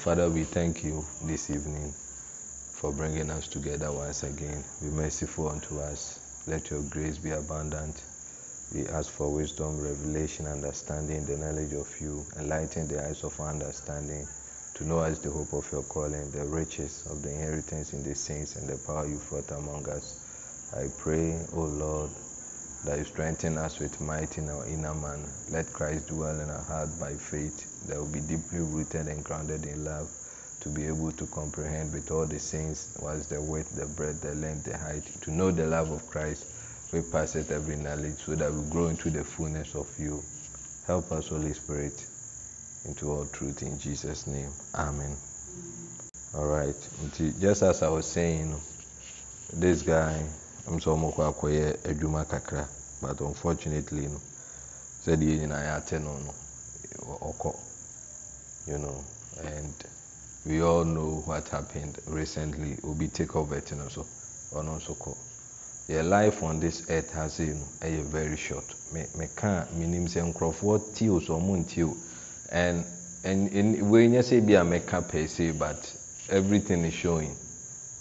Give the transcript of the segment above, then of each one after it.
Father, we thank you this evening for bringing us together once again. Be merciful unto us. Let your grace be abundant. We ask for wisdom, revelation, understanding, the knowledge of you. Enlighten the eyes of understanding to know us the hope of your calling, the riches of the inheritance in the saints, and the power you brought among us. I pray, O Lord, that you strengthen us with might in our inner man. Let Christ dwell in our heart by faith that will be deeply rooted and grounded in love to be able to comprehend with all the saints what's the width, the breadth, the length, the height, to know the love of Christ we pass it every knowledge so that we grow into the fullness of you. Help us, Holy Spirit, into all truth in Jesus' name. Amen. All right. Just as I was saying, this guy, I'm so mokɔ akɔyɛ adwuma kakra, but unfortunately, no, sɛdeɛ nyinaa yɛate no no, ɔkɔ, you know, and we all know what happened recently. Obi take over you know, so ɔno nso kɔ. yɛ life on this earth ha sei no ɛyɛ very short. Me meka menim sɛ nkurɔfoɔ tie o so ɔmo ntie o and and wei nyɛ sɛ bi a meka pɛ sei but everything is showing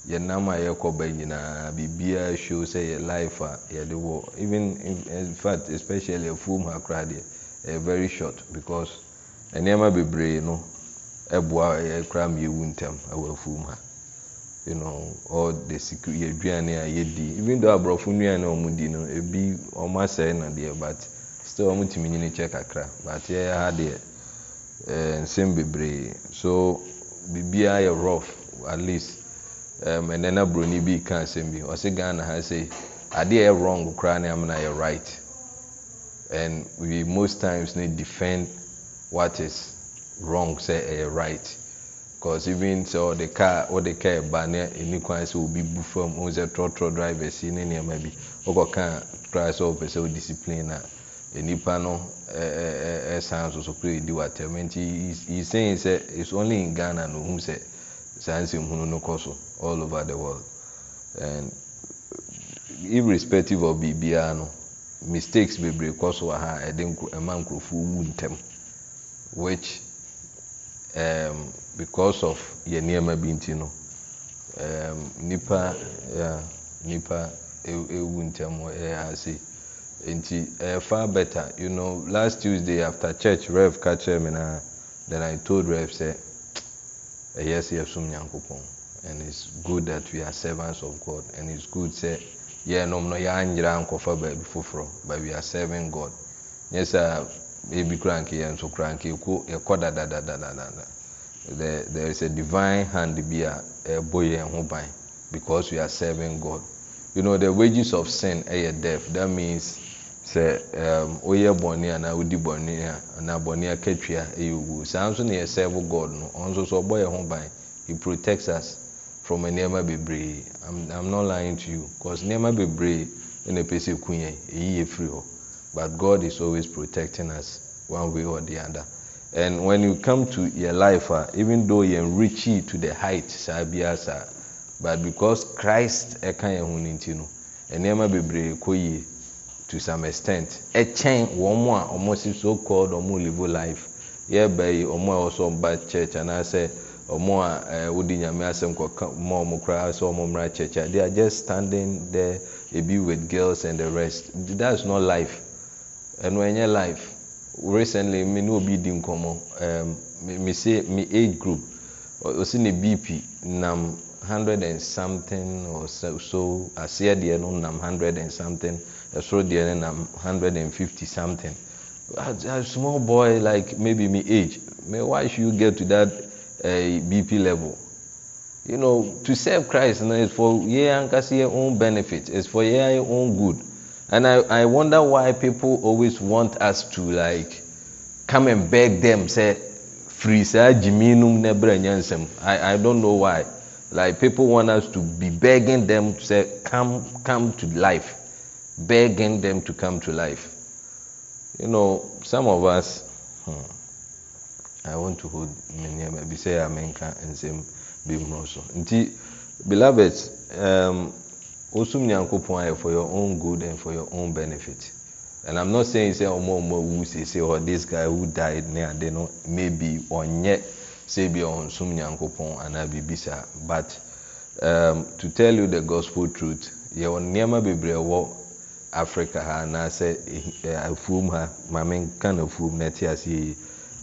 yɛ nam a yɛkɔ ba nyinaa biribiara show sɛ yɛ life a yɛde wɔ. Even in fact especially afuom ha koraa deɛ ɛyɛ very short because nneɛma bebree no ɛboa yɛ koraa mmienu ntɛm ɛwɔ afuom ha. you know all the secret yɛduane a yɛdi. Even though aborɔfo nnuane a wɔn di no ebi wɔn asɛe na deɛ but still wɔn tumi nyini kyɛ kakra but yɛyɛ ha deɛ ɛɛ nsɛm bebree. So biribiara yɛ rough at least ɛnɛ na buroni bi ka asɛm bi. Ɔsi ghana ha say adeɛ yɛ wrong koraa ne amena yɛ right. And we most times need defend what is wrong say ɛyɛ right. cause even sɛ ɔde car ɔde car ba ne ɛni kwan sɛ obi bu fam ɔmo sɛ trɔtrɔ drivers yi ne nneɛma bi ɔkɔ kaa kora sɛ ɔpɛ sɛ ɔdiscipline a nipa no ɛɛ ɛsan soso kura edi w'atɛm. Nti he saying sɛ it's only in Ghana na ohun sɛ saa nsɛmhunu no kɔ so all over the world. And irrespective of biribiara no mistakes bebree kɔ so wɔ ha ɛde ɛma nkurɔfoɔ wu ntɛm. Which. Um, because of yɛ nneɛma bi nti no um, nipa yeah, nipa ewu ntɛm ɛyɛ ase. Nti ɛyɛ far better. You know last Tuesday after church rev ka kyerɛ mi na then I told rev sɛ ɛyɛ sɛ yɛsom nyankopɔn. And it's good that we are servants of God. And it's good sɛ yɛnom no yɛanyera nkɔfa baabi foforɔ but we are serving God. Nyɛ sɛ ebi koraa nke yɛn nso koraa nke yɛkɔ dadadadadada there there is a divine hand bi a ɛbɔ yɛn ho ban because we are serving God. You know the wages of sin ɛyɛ death. That means. Sɛ ɛɛm oyɛ bɔnne anaa odi bɔnne a anaa bɔnne akatua ɛyɛ owu. Saa nso na yɛ serve God no ɔno nso so ɔbɔ yɛn ho ban. He protects us from nneɛma bebree. I'm i'm not lying to you cause nneɛma bebree ɛna epɛ sɛ kun yɛn eyi yɛ firi hɔ. But God is always protecting us one way or the other. And when you come to your life uh, even though you reach to the height saa biara saa but because Christ ɛka yɛn ho ne ti no nneɛma bebree kɔ yie to some extent. Ɛkyɛn wɔn a wɔn si so called wɔn live life. Yɛreba yi wɔn a wɔsɔ ɔba church anaasɛ wɔn a ɛɛ wodi nyame asɛm kɔka wɔn a wɔn koraa sɛ wɔn mmra church. A they are just standing there ebi with girls and the rest. That's not life. Ɛno ɛnyɛ life recently me ne obi di nkɔmɔ ɛɛm me say me age group ɔsi ne bp nam hundred and something or so aseɛ deɛ no nam hundred and something ɛsoro deɛ no nam hundred and fifty something. A small boy like maybe me age me why should you get to that uh, bp level? You know to serve christ na is for yɛn ankasa yɛn own benefit. It's for yɛn own good. And i i wonder why people always want us to like come and beg them say firi saa gyimi num na nsɛm i i don't know why. Like people want us to be begging them to say come come to life begging them to come to life. You know some of us hmm, i want to hold nneɛma bi sɛ amenka nsɛm bi mmoro so nti beloved um, osum nyankopɔn ayɛ for your own good and for your own benefit. And i'm not saying say ọmọ ọmọ wu sese or this guy who died ne ade no maybe ɔnyɛ sɛ bi ɔnsom nyankopɔn anaa biribi saa but um, to tell you the gospel truth yɛwɔ nneɛma bebree wɔ africa ha anaasɛ afuom ha. Maame nka na afuom na ɛte ase yie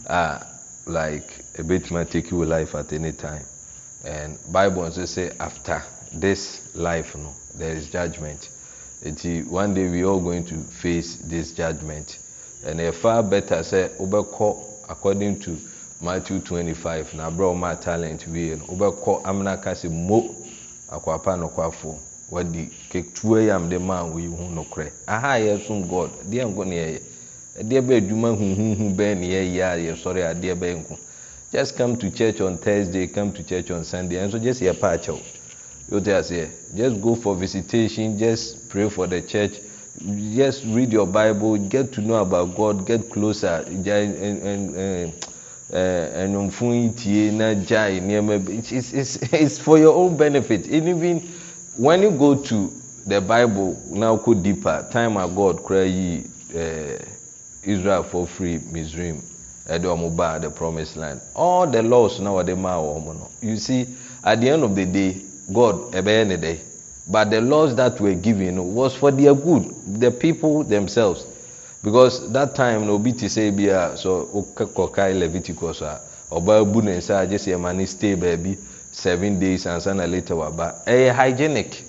a like ebetuma take your life at any time. And bible nso say after this life no there is judgment. Eti one day we all going to face this judgment. And e far better sɛ wobɛkɔ according to matthew twenty five na abira wɔn a talent wie no wobɛkɔ amuna kasi mo akwapa nokwafo wadi ketewa yi amde maa woyi ho nokorɛ. Aha a yɛsom god. Deɛ nko ne yɛyɛ. Ɛdeɛ bɛ adwuma huhuhu bɛɛ ne yɛyɛ a yɛsɔre a bɛyɛ nko. Just come to church on thursday come to church on sunday. Ɛnso just yɛ pa akyɛw yɛte aseɛ. Just go for visitation. Just pray for the church. Just read your bible. Get to know about god. Get closer. Gya ɛnumfun eh, eh, tie na gya nneɛma it's it's it's for your own benefit. And even. When you go to the bible na go deeper. Time a god kura yi uh, israel for free misraim ɛde wɔn ba the promised land. All the laws na wɔde maa wɔn no you see at the end of the day god ɛbɛyɛ ne dɛ but the laws that were given was for their good the people themselves. Because that time na obi ti sɛ bi a so kɔkae leviticus a ɔbaa bu ne nsa agye sɛ ɛma ne stay baabi seven days ansa na later waba ɛyɛ hygienic.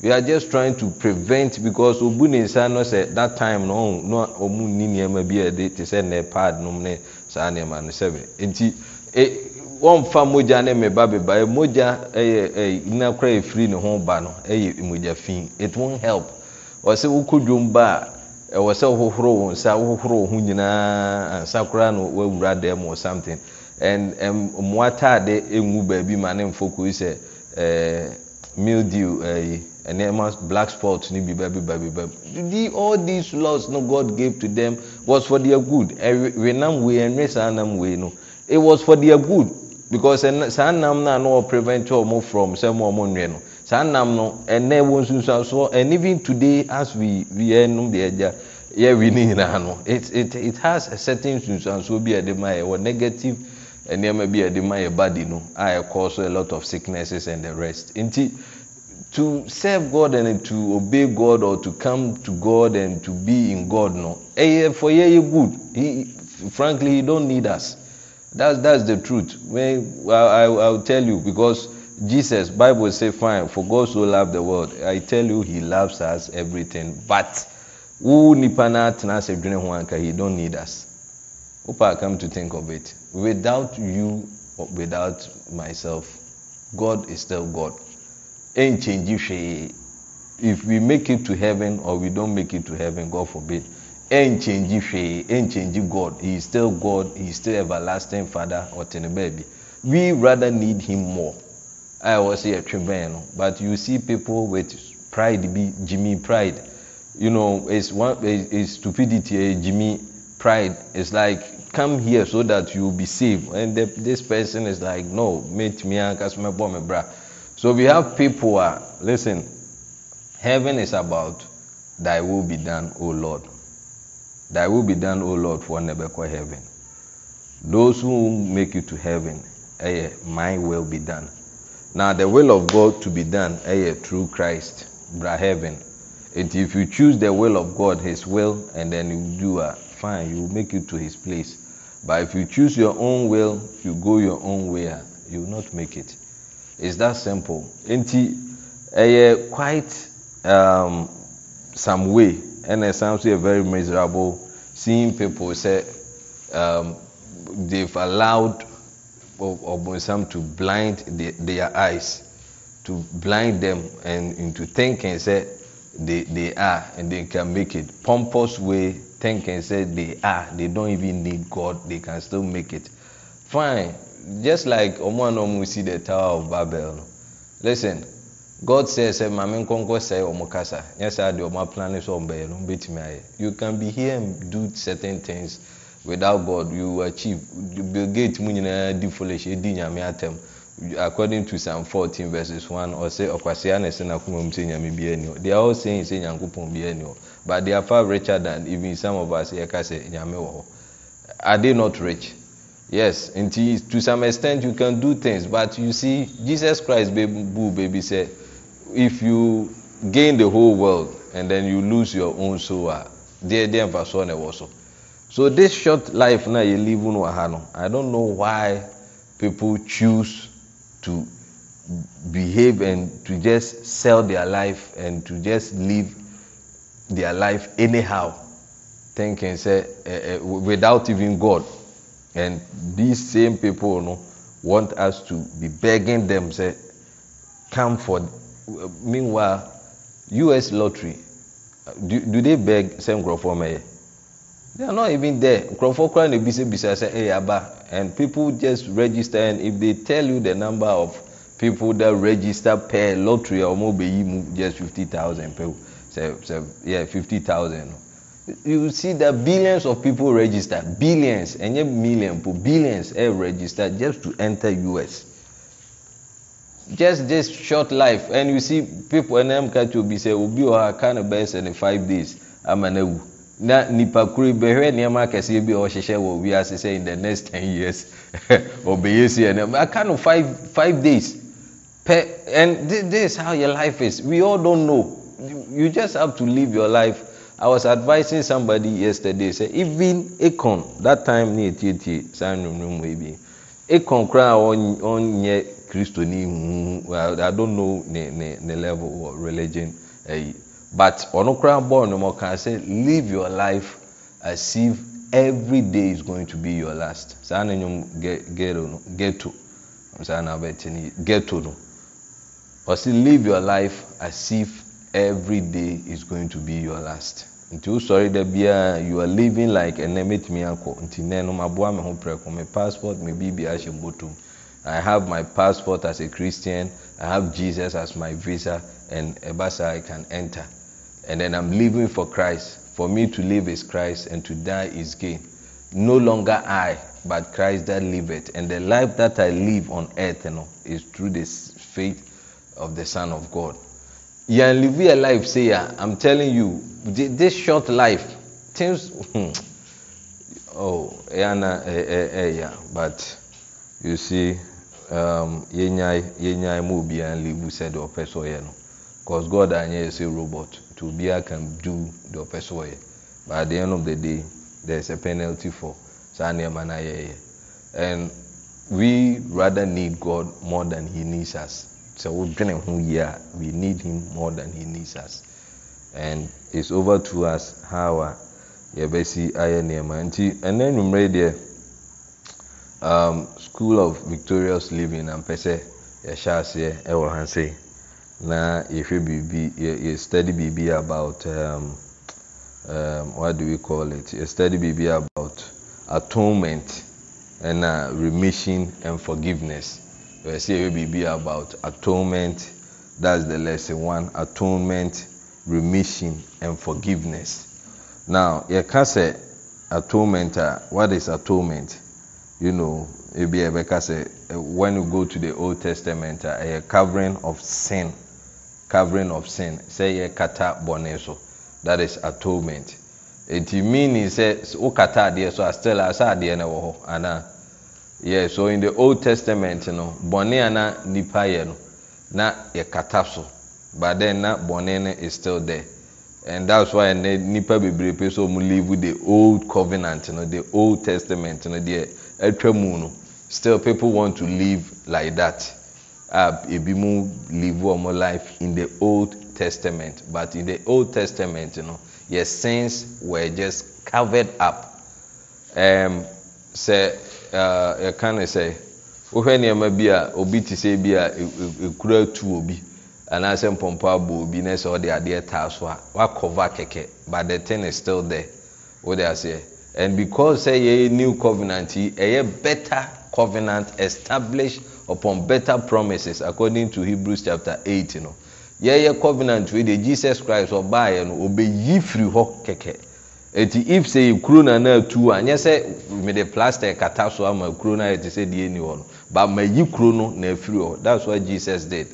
We are just trying to prevent because obu ne nsa no sɛ that time no no ɔmu ni nneɛma bi a ɛde te sɛ nɛ pad nom ne saa nneɛma no sɛbɛ nti e wɔmfa mogya ne meba beba mogya ɛyɛ ɛyɛ nna kora efiri ne ho ba no ɛyɛ mogya fi it won't help. Ɔsɛ wokɔ dwom ba a ɛwɔ sɛ wohohoro wɔn nsa wohohoro wɔn ho nyinaa ansa koraa no wawura dɛm or something mmoa taade engu baabi ma ne nfo koyi sɛ mildew ɛyi nneɛma black spot ne bi baabi baabi baabi the all these laws no God gave to them was for their good. Ɛwe nam wei ɛnwe saa nam wei no. It was for their good. Because saa nam na no prevent wɔn from sɛ mo wɔn nwe no. Saa nam no ɛnɛ wɔ nsunsuansoɔ and even today as we we ɛnum deɛ ɛgya yɛwi ne nyinaa no. It it it has a certain nsunsuansoɔ bi a ɛde ma yɛ wɔ negative nnoɔma bi ɛde ma yɛ body no a ɛkɔɔ so alot of sicknesses and the rest. Nti to serve god and to obey god or to come to god and to be in god no ɛyɛ for yɛ yɛ good. He frankly he don't need us. That's that's the truth. When i i i'll tell you because jesus bible say fine for god so love the world. I tell you he loves us everything. But wo nipa na atena asɛ dwene ho anka he don't need us. Opa, come to think of it, without you, without myself, God is still God. Ain't change if if we make it to heaven or we don't make it to heaven, God forbid. Ain't change if ain't change God. He is still God. He is still everlasting Father or baby. We rather need Him more. I was here tremendous, but you see people with pride be Jimmy pride. You know, it's one it's stupidity. Eh, Jimmy pride. It's like come here so that you be saved and the, this person is like no mate me ankasa mɛbɔ me bra so we have people ah listen heaven is about thy will be done o lord. Thy will be done o lord for nebɛkɔ heaven. Those who make it to heaven ɛyɛ my will be done. Now the will of God to be done ɛyɛ through Christ bra heaven. And if you choose the will of God his will and then you do a fine you will make it to his place but if you choose your own will you go your own way you will not make it. It's that simple. Nti ɛyɛ quite um, some way. Ɛna ɛsan so yɛ very miserable seeing people say um, they've allowed ɔbɔnsam to blind their eyes to blind them and into thinking say they they are and they can make it. Pompous way thinking say they are they don't even need God they can still make it. Fine just like ọmọ àná ọmọ see the tower of Babel. Listen God says say maame nkɔnkɔ sɛ ɔmo kasa. Nyɛ sɛ adi ɔmo aplan so ɔmo bɛyɛ no ɔmo betumi ayɛ you can be here and do certain things without God. You achieve Bill Gates mu nyinaa di foolish edi nyame atam according to Psalm fourteen verses one ɔsɛ ɔkwasea na ɛsɛ n'akoma mu sɛ nyame bi hɔ they all saying sɛ nyankopɔn bi ɛni hɔ but they are far richer than even some of us yɛka sɛ nyame wɔ hɔ. Are they not rich? Yes nti to some extent you can do things but you see jesus christ bu baby sɛ if you gain the whole world and then you lose your own soul a deɛ deɛ nfa soɔ na ɛwɔ so. So this short life na yɛ live no wɔ ha no i don't know why people choose to behave and to just sell their life and to just live their life anyhow. Thinking say uh, uh, without even God. And these same people no want us to be begging them say come for meanwhile US lottery do, do they beg nkurɔfoɔ mɛyɛ they are not even there. Nkurɔfoɔ koraa na ebisabisa say ɛyɛ aba and people just register and if they tell you the number of people that register per lottery or bɛyi just fifty thousand per sɛ sɛ yeah fifty thousand. You see that billions of people register billions ɛnyɛ million po billions ɛ register just to enter US just this short life. And you see people ɛnam ka to obi sɛ obi wɔ ha ka ne bɛyɛ sɛ ne five days. Ama na wu na nipa koro bɛhwɛ nneɛma akɛseɛ bi a ɔhyehyɛ wɔ wiase sɛ in the next ten years. Ɔbɛyɛ si ɛnɛ aka no five five days. Pɛ and this is how your life is. We all don't know you just have to live your life. I was advising somebody yesterday say even akon that time ne etietie saa nnwomnwom wei bi koraa a ɔnyɛ kristoni huhu i don't know ne ne ne level of religion ɛyi. Uh, but ɔno koraa bɔɔl no mu ɔka sɛ live your life as if every day is going to be your last. Saa na nyom ghetto no ghetto. Saa na abɛte ne ghetto no live your life as if every day is going to be your last nti o sɔre da biara you are living like ɛnɛ mɛtumi akɔ nti nɛ no ma boa mi ho prɛko mi passport mi bibi ahyɛ bɔtɔm i have my passport as a christian i have jesus as my visa and ɛba i can enter and then I'm living for Christ. For me to live is Christ and to die is gain. No longer I, but Christ that liveth. And the life that I live on earth you know, is through the faith of the Son of God. Yeah, live a life, say, I'm telling you, this short life, things, oh, yeah, yeah, but you see, um, yenyai, yenyai mo bi an live said or person, you know, because God anya say robot. to obiara can do the ɔpɛ so but at the end of the day there is a penalty for saa nneɛma na yɛyɛ and we rather need God more than he needs us sɛ wodwene ho yie a we need him more than he needs us. And it's over to us how a yɛbɛsi ayɛ nneɛma. Nti ɛnɛ nnwumire deɛ um, school of victorious living na mpɛ sɛ yɛhyɛ aseɛ ɛwɔ ha se na yɛhwɛ biribi yɛ study biribi about um, um, what do we call it? Yɛ study biribi about atonement ɛna uh, remission and forgiveness. Yɛsɛ yɛhwɛ biribi about atonement. That's the lesson one. Atonement remission and forgiveness. Now yɛka sɛ atonement a what is atonement? You know ebi yɛbɛka sɛ when you go to the old testament uh, a ɛyɛ covering of sin. Covering of sin. Sɛ yɛ kata bɔne so that is atonement. Eti meaning sɛ wo kata adeɛ so a still asa adeɛ no wɔ hɔ ana yeah so in the old testament no bɔne a na nipa yɛ no na yɛ kata so. But then na bɔne no is still there. And that's why ɛnɛ nipa bebree pe so ɔmo live the old covenant no the old testament no deɛ ɛtwa mu no still people want to live like that. A ebi mu live wɔn life in the old testament. But in the old testament know, your sins were just covered up. Um, sɛ Uh, yɛka ne sɛ wohwɛ nneɛma bi a obi te sɛ bi a ekura tu obi. Anaasɛ mpɔmpɔ abɔ obi na sɛ ɔde adeɛ taa so a wakɔva kɛkɛ but the thing is still there. Wode aseɛ and because sɛ yɛyɛ new covenant yi ɛyɛ better covenant established upon better promises according to hebrews chapter eight no yɛyɛ covenant wey de jesus christ ɔbaayɛ no ɔbɛyi firi hɔ kɛkɛ eti if sɛ ekuro na na atu a nyɛ sɛ mede plaster kata so ama kuro na yɛ te sɛ deɛ ni hɔ no but ma yi kuro no na hɔ. That's what jesus did.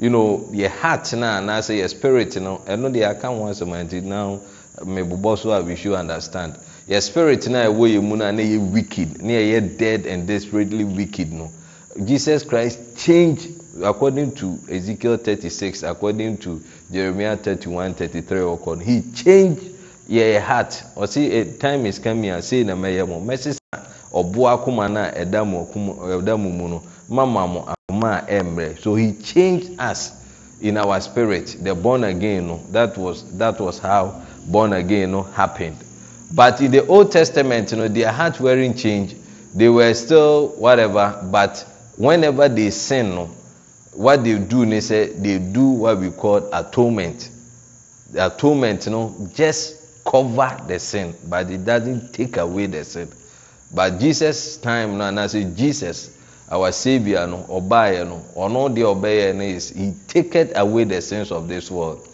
You know yɛ heart na anaasɛ yɛ spirit no ɛno deɛ aka ho asɛm anti now mebobɔ so a we should understand. Yɛ spirit no a ɛwɔ yɛ mu no na yɛ wicked na yɛyɛ dead and desperately wicked no. Jesus christ change according to ezekiel 36 according to jeremiah 31 33 ɔkɔ no. He change yɛ heart. Ɔsi eh, time is coming a sei na mɛyɛ eh, mo mɛsesa ɔboa akoma no a ɛda mu mu no. Mama mo akoma a eh, ɛmmerɛ so he changed us in our spirit. The born again no. That was that was how born again no happened. But in the old testament you know their heart weren't changed. They were still whatever. But whenever they sin no what they do they say they do what we call atonement. The atonement you know just cover the sin but it doesn't take away the sin. But jesus time no and i say jesus our saviour no ɔbaeɛ no ɔno deɛ ɔbɛyɛ no is he taketh away the sins of this world.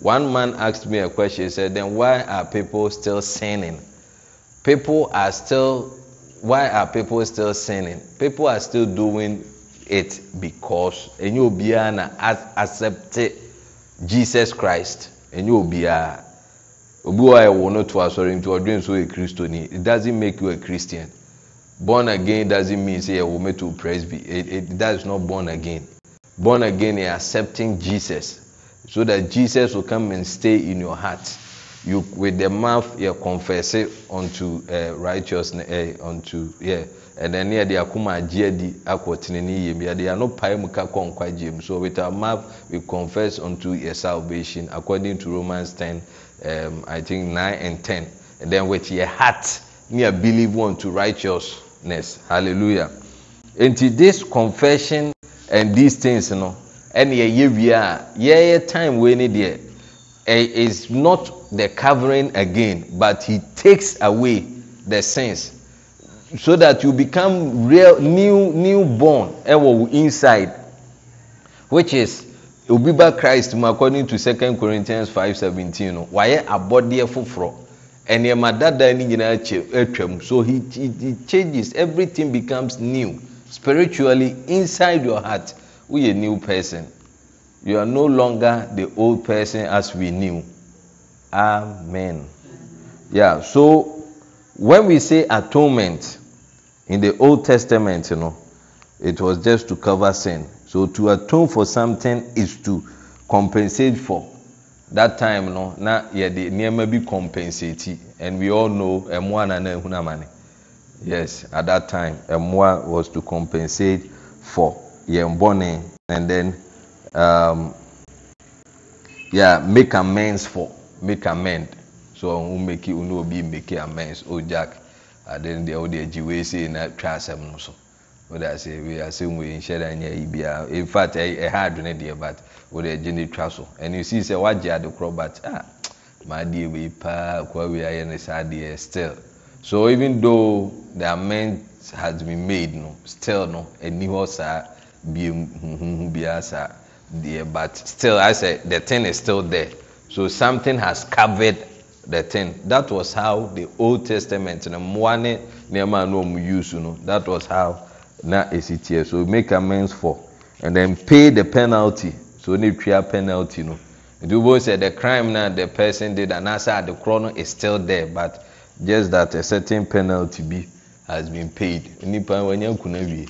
One man asked me a question he said then why are people still sinning? People are still why are people still sinning? People are still doing it because ɛnyɛ obiara na accept jesus christ ɛnyɛ obiara obi wɔ ɛwɔ no to asɔre nti ɔdwe nso yɛ kristoni it doesn't make you a christian. Born again doesn't mean say ɛwɔ me to presby it, it that is not born again. Born again is accepting jesus. So that jesus will come and stay in your heart. You with the mouth you confess it unto uh, righteousness uh, unto yeah. And then near the akuma agye adi akɔ tenene yie mu yɛde ano pae mu ka kɔ nkwagye mu. So with our mouth we confess unto your salvation according to romans ten um, I think nine and ten. And then with your heart near believe unto righteousness. Hallelujah. Nti this confession and these things no know and yeah yeah we time wei ni deɛ eh, is not the covering again but he takes away the sins. So that you become real new born eh, and inside which is obi ba Christ mu according to second Corinthians five seventeen no wayɛ abɔdeɛ foforɔ. Nneɛma dada ne nyinaa atwam so he, he he changes. Everything becomes new. Spiritually inside your heart woyɛ new person. You are no longer the old person as we knew. Amen. Yeah so when we say atonement in the old testament you know it was just to cover sin so to atone for something is to compensate for. That time no na yɛde nneɛma bi compensate. And we all know ɛmoa na na ehun amane. Yes at that time ɛmoa was to compensate for yɛn bɔne. And then um, yeah make amends for make amend. So ɔmo make ɔno obi make amends. O jack ade no deɛ ɔde agyi wei sei na twa asɛm no so wei asɛm wei nhyɛ da nyɛ yi bia in fact ɛha adwene deɛ but ɔde agyi ne twa so you see sɛ wagye ade korɔ but ah maa deɛ wei paa kɔ wei ayɛ ne saa deɛ still. So even though the amends has been made no still no ɛni hɔ saa bie huhuhu biara saa deɛ but still I say the thing is still there. So something has covered the thing. That was how the old testament na mmoa ne nneɛma a na wɔn use no that was how na ɛsi teɛ so make amends for and then pay the penalty. So ne twa penalty no. Nti wobɛhu sɛ the crime na the person did anaasɛ ade korɔ no is still there but just that a certain penalty bi has been paid. Nipa wanya nkuna wie.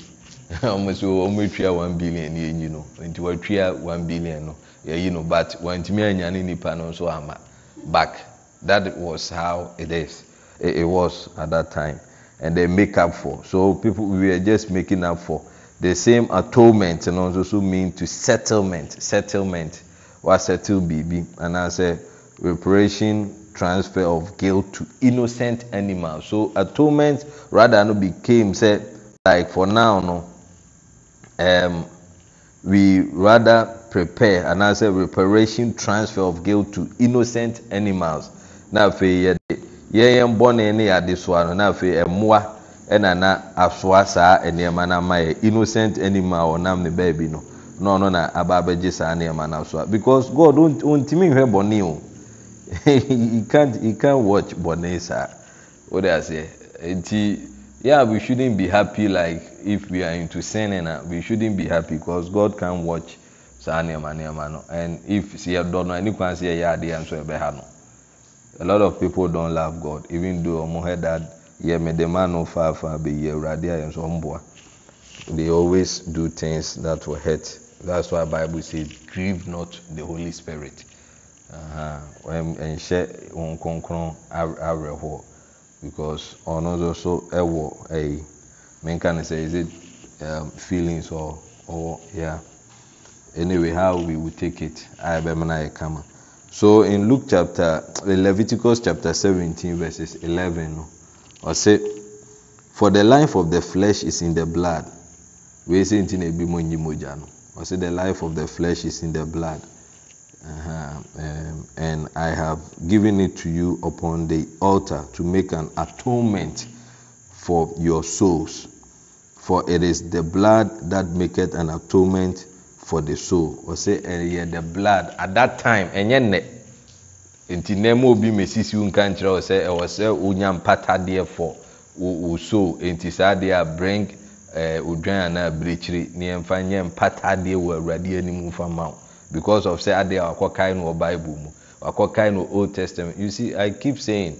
Ɔmo so ɔmo atwa one billion ne ɛyi no. Nti watwa one billion no ɛyi no but wantumi anya ne nipa no nso ama back. That was how it is. It, it was at that time. And they make up for. So people we are just making up for. The same atonement and also mean to settlement settlement. Wa settle BB? And I anaasɛ reparation transfer of guilt to innocent animal so atonement rather no became said like for now no um, we rather prepare anaasɛ reparation transfer of guilt to innocent animals. Now afei yɛde yɛyɛ bɔne ne yɛade soa no. Na afei ɛmoa ɛna na asoa saa nneɛma no ama yɛ innocent animal ɔnam ne baabi no. Na ɔno na aba abɛgye saa nneɛma no asoa. Because God ontumi nhwɛ bɔne o. He can't he can't watch bɔne saa. O de aseɛ. Nti yeah we shouldn't be happy like if we are into sinning na we shouldn't be happy because God can watch saa nneɛma nneɛma no. And if si yɛ dɔ no ɛni kwan si yɛ yɛ adeɛ nso ɛbɛha no a lot of people don't love god even though ɔmo heard that yɛ me de ma no faafa bɛyi awurade ayɛ nso ɔmboa they always do things that will hurt. That's why bible says grieve not the holy spirit. Ɛnhyɛ wɔn kronkron awerɛhoɔ because ɔno nso so ɛwɔ ɛyi menka ne sɛ is it um, feelings or or yeah. Anyway how we will take it ayɛ bɛma na yɛ kama so in luke chapter leviticus chapter seventeen verses eleven no ɔsɛ for the life of the flesh is in the blood wei sɛ nti na ebi mo nyi mogya no ɔsɛ the life of the flesh is in the blood uh-huh. um, and I have given it to you upon the altar to make an atonement for your souls for it is the blood that maketh an atonement for the soul. Ɔsɛ ɛyɛ eh, the blood. At that time ɛnyɛ nnɛ nti nneɛma obi mesisi nka nkyerɛ wɔ sɛ ɛwɔ eh, sɛ onya mpatadeɛ fɔ wò so nti saa deɛ a bring ɛɛ odwan anaa abirekyiri nneɛmfa nyɛ mpatadeɛ wɔ awurade anim nfa ma wo. Because of sɛ adeɛ a wakɔkae no wɔ bible mu. Wakɔkae no old testament. You see i keep saying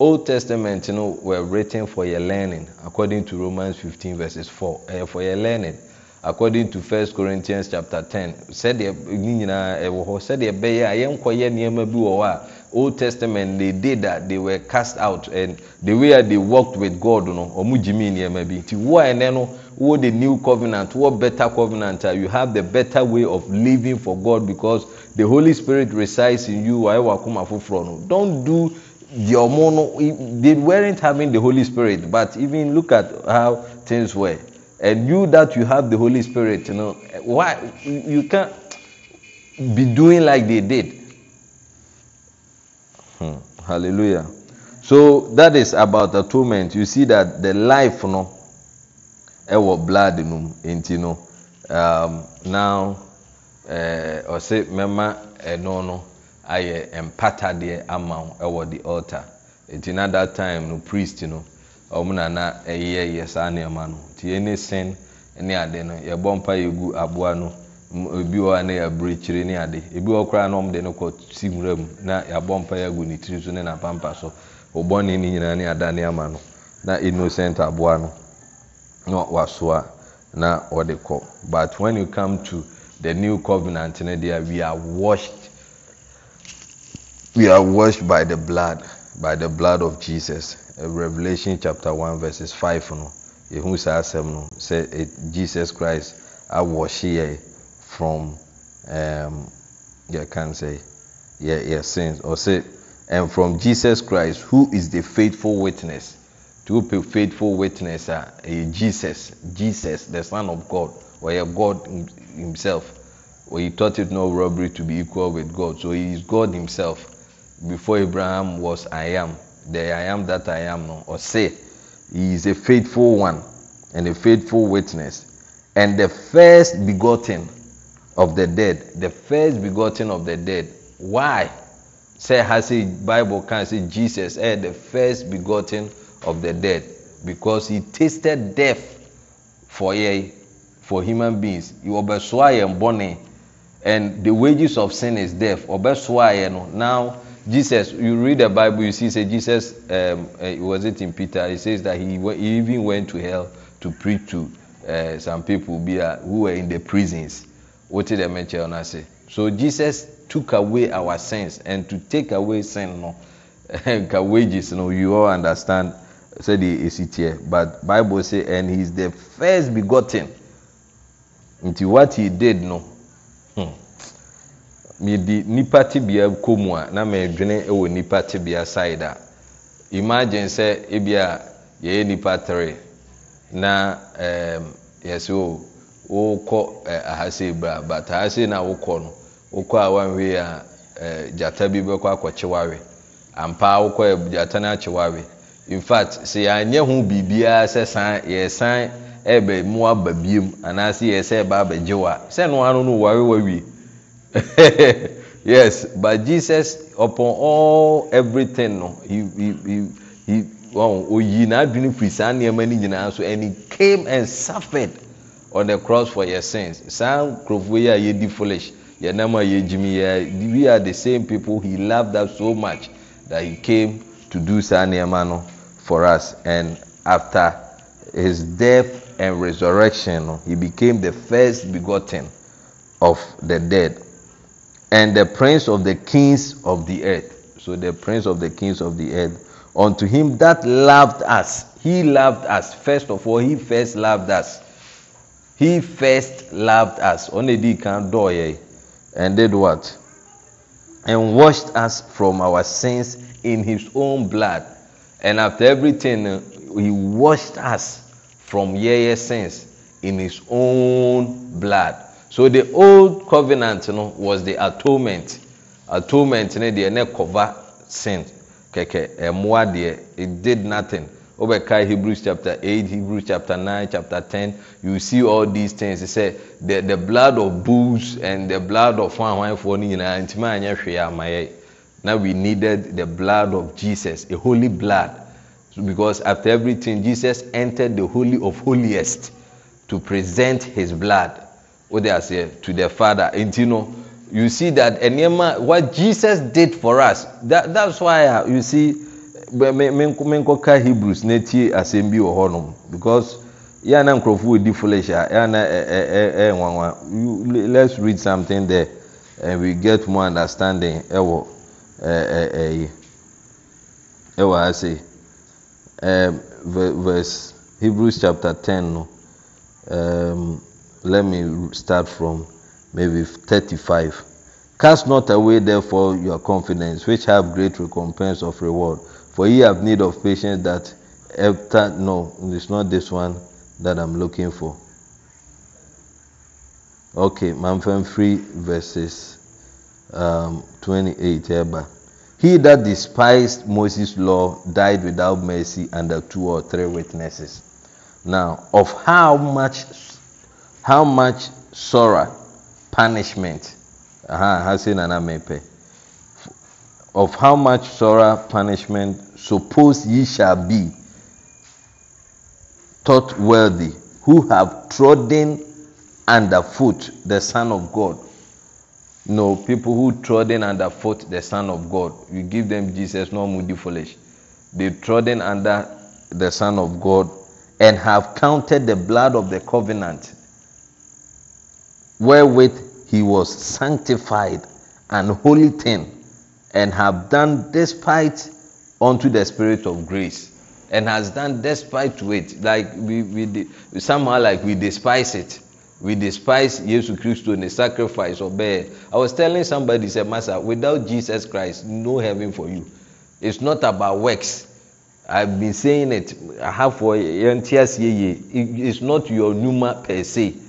old testament you no were written for your learning according to romans fifteen verses four. Ɛyɛ for your learning according to first corinthians chapter ten sɛdeɛ ne nyinaa ɛwɔ hɔ sɛdeɛ ɛbɛyɛ a yɛnkɔyɛ nneɛma bi wɔ hɔ a old testament they did that they were cast out and the way they worked with god no ɔmo gyimi nneɛma bi. Nti wo ɛnɛ no wo the new covenant wo better covenant you have the better way of living for god because the holy spirit resides in you wɔ akoma foforɔ no. Don't do the ɔmo no they weren't having the holy spirit but even look at how things were and you that you have the Holy Spirit, you know, why you can't be doing like they did. Hmm. Hallelujah. So that is about atonement. You see that the life, no ɛwɔ blood, you know, you know um, now, uh, mɛma ɛno no, ayɛ mpatadeɛ empatadeɛ amount, our the altar. Until at that time, no priest, no know. ɔmonana ɛyɛ yɛ saa nnoɔma no. Nti ɛne sen ne ade no yɛbɔ mpa yɛgu aboa no. Bi hɔ a na yɛabrɛkyire ne ade. Bi wɔ koraa na ɔmde no kɔsi nwura mu na yɛabɔ mpa yɛagu ne tiri so ne napampa so. Ɔbɔne no nyinaa ne adane ama no na innocent aboa no na wasoa na ɔde kɔ. But when you come to the new covenant no deɛ we are washed we are washed by the blood by the blood of Jesus. Revelation chapter one verses five no ehu saa asɛm no sɛ Jesus Christ awɔhye yɛ from um, yɛ kan say yɛ sins ɔsɛ and from Jesus Christ who is the faithful witness to be faithful witness a ɛyɛ Jesus Jesus the son of God ɔyɛ God himself. Or he thought it no robbery to be equal with God so he is God himself. Before Abraham was I am the I am that I am no ɔse he is a faithful one and a faithful witness. And the first begotten of the dead the first begotten of the dead why? Sɛ ha sɛ bible kan sɛ jesus ɛyɛ the first begotten of the dead. Because he tasted death for yɛ for human beings. Ɔbɛsoa yɛn bɔne and the wages of sin is death. Ɔbɛsoa yɛ no. Now. Jesus you read the bible you see say jesus um, uh, was it in peter. He says that he, he even went to hell to preach to uh, some people a, who were in the prisons. Wote dɛm ɛkyɛ ɔno ase so jesus took away our sins and to take away sin no wages no you all understand sɛdeɛ esi teɛ but bible say and he is the first begotten. Nti what he did no mede nipa tibea kɔ mu a na medwene wɔ nipa tibea side a. Imagine sɛ ebi a yɛyɛ nipa three na um, yɛsɛ o wokɔ ahase bra but ahase na wokɔ no wokɔ a wanhwee a gyata bi bɛkɔ akɔkyewawe ampaa wokɔ gyata no akyewawe infact sɛ yɛanyɛ ho biribiara sɛ san yɛsan ɛbɛ mu aba biem anaasɛ yɛ sɛ ɛba abɛgye wa sɛ no ano no ware wawie yes but jesus upon all everything no he he he he oyi n'adwene firi saa nneɛma no nyinaa so and he came and suffered on the cross for your sins. Saa nkurɔfoɔ yi a yɛdi foolish yɛnam a yɛgyimi yɛ we are the same people he loved us so much that he came to do saa nneɛma no for us. And after his death and resurrection he became the first begotten of the dead and the prince of the kings of the earth. So the prince of the kings of the earth unto him that loved us. He loved us. First of all he first loved us. He first loved us. Ɔna di kan dɔɔyɛ and did what? And washed us from our sins in his own blood. And after everything he washed us from yɛyɛ sins in his own blood so the old covenant no was the atonement. Atonement no deɛ ne cover sin. Kɛkɛ ɛmoa deɛ it did nothing. Wobɛka hebrews chapter eight hebrews chapter nine chapter ten. You see all these things. Say the the blood of bulls and the blood of ahwanfoɔ no nyinaa ntoma anyɛ hwee ama yɛ we needed the blood of jesus a holy blood. Because after everything jesus entered the holy of holiest to present his blood wode aseɛ to the father. Nti no you see that nneɛma what jesus did for us that that's why uh, you see menkɔka hebrews na tie bi wɔ hɔnom because yɛa na nkurɔfoɔ wɔdi foolish a yɛa na ɛyɛ nwanwa let's read something there and we get more understanding. Ɛwɔ ɛyi ɛwɔ say um, verse hebrews chapter ten no. Um, let me start from maybe thirty-five. Cast not away therefore your confidence which have great recompense of reward. For ye have need of patience that after no it's not this one that i'm looking for. Okay manfam free verses um, 28 eba. He that despised moses law died without mercy under two or three witnesses. Now of how much how much sorrow punishment aha ha say nana mepe of how much sorrow punishment suppose ye shall be thought worthy who have trodden underfoot the son of god. No people who trodden underfoot the son of god you give them jesus no moody foolish they trodden under the son of god and have counted the blood of the covenant wherewith he was sanctified and holy thing and have done despite unto the spirit of grace and has done despite to it like we we somehow like we despise it. We despise Jesus Christ and the sacrifice ọbẹ i was telling somebody say master without jesus christ no heaven for you. It's not about works. I've been saying it yẹn ti ase yie it's not your numa per se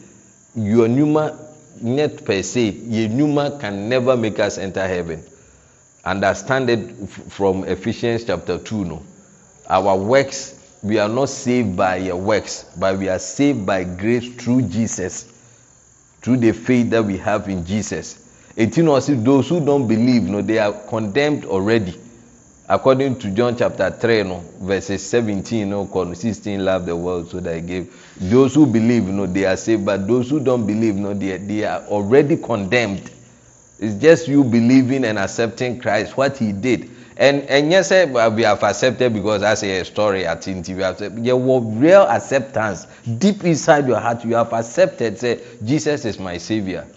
your numa net per se your numa can never make us enter heaven. Understand it from Ephesians chapter 2 no. Our works we are not saved by your works but we are saved by grace through Jesus through the faith that we have in Jesus. Eighteen or see those who don't believe no they are condemned already according to John chapter 3 no verses 17 no 16 love the world so that he gave. Those who believe no they are saved but those who don't believe no they, they are already condemned. It's just you believing and accepting Christ what he did. And and yes eh, we have accepted because I say a story at TV there was real acceptance deep inside your heart. You have accepted say Jesus is my savior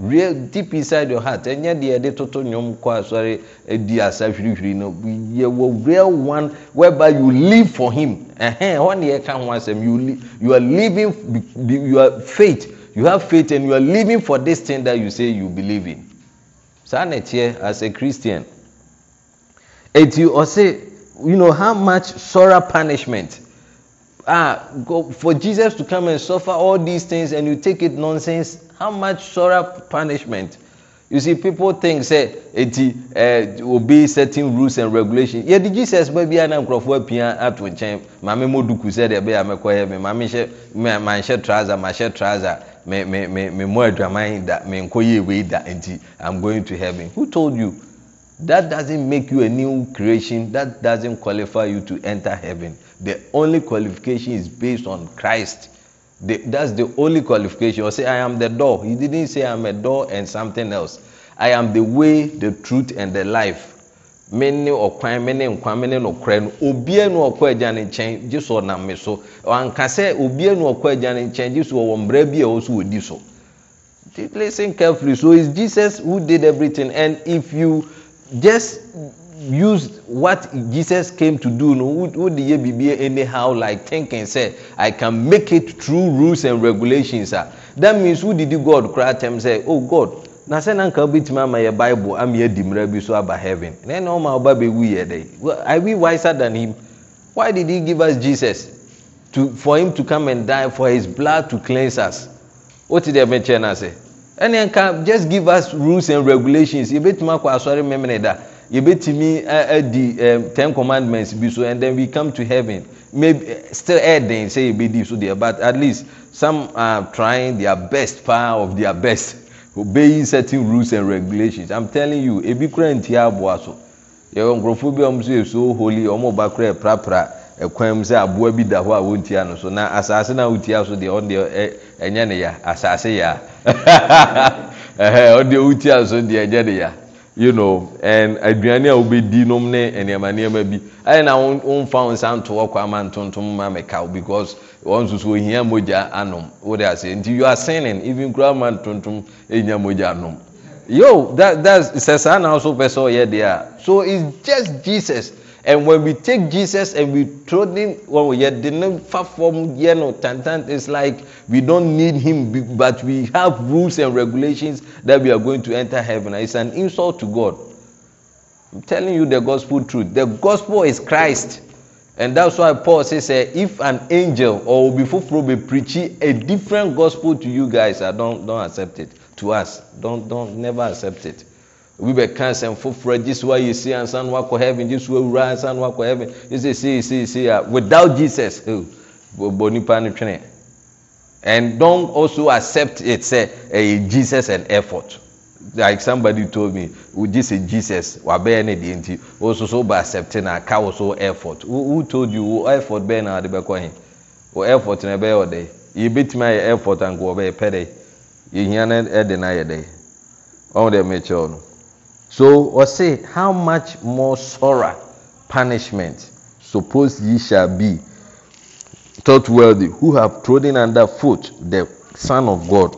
real deep inside your heart. Ɛnyɛ deɛ ɛde toto nnwom kɔ asɔre edi asa hwirihwiri no. Yɛ wɔ real one whereby you live for him. Ɛhɛn hɔ ne yɛ ka ho asɛm you you are living you are faith. You have faith and you are living for this thing that you say you believe in. Saa na ɛteɛ as a christian eti ɔse you know how much sorrow punishment ah go for jesus to come and suffer all these things and you take it nonsense how much sorrow punishment? You see people think say eti eh, obey certain rules and regulations. Yeah yɛde jesus bɛ bi na nkurɔfoɔ apia ato nkyɛn? Maame mo duku sɛ deɛ ɛbɛyɛ amɛkɔ yɛ mi maame hyɛ ma nhyɛ trouser ma hyɛ trouser. Me me me me mo adwaman da me nkɔ yɛ ewei da. I'm going to heaven. Who told you? That doesn't make you a new creation. That doesn't qualify you to enter heaven the only qualification is based on christ. The, that's the only qualification. Or say i am the door. He didn't say i'm a door and something else. I am the way the truth and the life. Me ne ɔkwan me ne nkwa me ne nokorɛ no obia nu ɔkɔ agya no nkyɛn gye so ɔnam me so. Anka sɛ obia nu ɔkɔ agya no nkyɛn gye so ɔwɔ mmara bi a ɛwɔ so wɔdi so. Listen carefully. So it's Jesus who did everything. And if you just used what jesus came to do no wode yɛ biribia anyhow like thinking sɛ i can make it through rules and regulations a. That means wodidi god koraa tɛm sɛ o god na sɛ na nka wobɛtumi ama yɛ bible ama yɛadi mmara bi so aba heaven. Na ɛna ɔma woba bɛwu yɛ dɛ are we wiser than him? Why did he give us jesus to for him to come and die for his blood to cleanse us? Wote deɛ mɛkyɛ no ase. Ɛne nka just give us rules and regulations yɛbɛtumi akɔ asɔre memene da. yɛbɛtumi adi 10 commandments bi so and then we come to heaven. Maybe eh, still ɛden sɛ yɛbɛdi so deɛ but at least some are trying their best power of their best obeying certain rules and regulations. I'm telling you ebi kura nti aboa so. Yɛwɔ nkurɔfoɔ bi a wɔn so yɛ so holy wɔn ɔba kura prapra ɛkwan mu sɛ aboa bi da hɔ a wɔntia no so. Na asase na wotia so deɛ ɔn deɛ ɛnyɛ ne ya. Asase ya. Ɔn deɛ wotia so deɛ ɛnyɛ ne ya. You know and aduane a wobɛdi nom ne nneɛma nneɛma bi. Ayɛ na wɔmfa wɔn nsa nto hɔ kɔ ama ntontom ma mɛka because wɔn nso so ohia mogya anom. Wode ase. Nti you are sinning even kura ama ntontom ehia mogya anom. Yo that that's sɛ saa na also pɛ sɛ ɔyɛ deɛ a so it's just Jesus and when we take Jesus and we throw him wɔn yɛ de ne fa fam yɛ no tantan it's like we don't need him but we have rules and regulations that we are going to enter heaven it's an insult to God I'm telling you the gospel truth the gospel is Christ. And that's why Paul says, uh, if an angel or before be preaching a different gospel to you guys, uh, don't don't accept it. To us, don't don't never accept it. obi bɛka asɛm foforɔ gye so ayɛ sei ansa no wakɔ heaven gye so awura ansa no wakɔ heaven. Gye so sei sei sei a without Jesus oh, bɔ nipa no twene. And don also accept it sɛ ɛyɛ Jesus an effort. Like somebody told me wogye sɛ Jesus wabɛyɛ ne deɛ nti woso so wobɛ accept no aka wo so effort. Who told you wo effort bɛyɛ na wade bɛkɔ he? Wo effort no ɛbɛyɛ ɔdɛ yɛbɛtumi ayɛ effort anka wɔbɛyɛ pɛ dɛ. Yɛhia no ɛde no ayɛ dɛ. Ɔmo deɛ mekyerɛw no. So ɔse how much more sorrow punishment suppose ye shall be? Thought worthy who have trodden under foot the son of god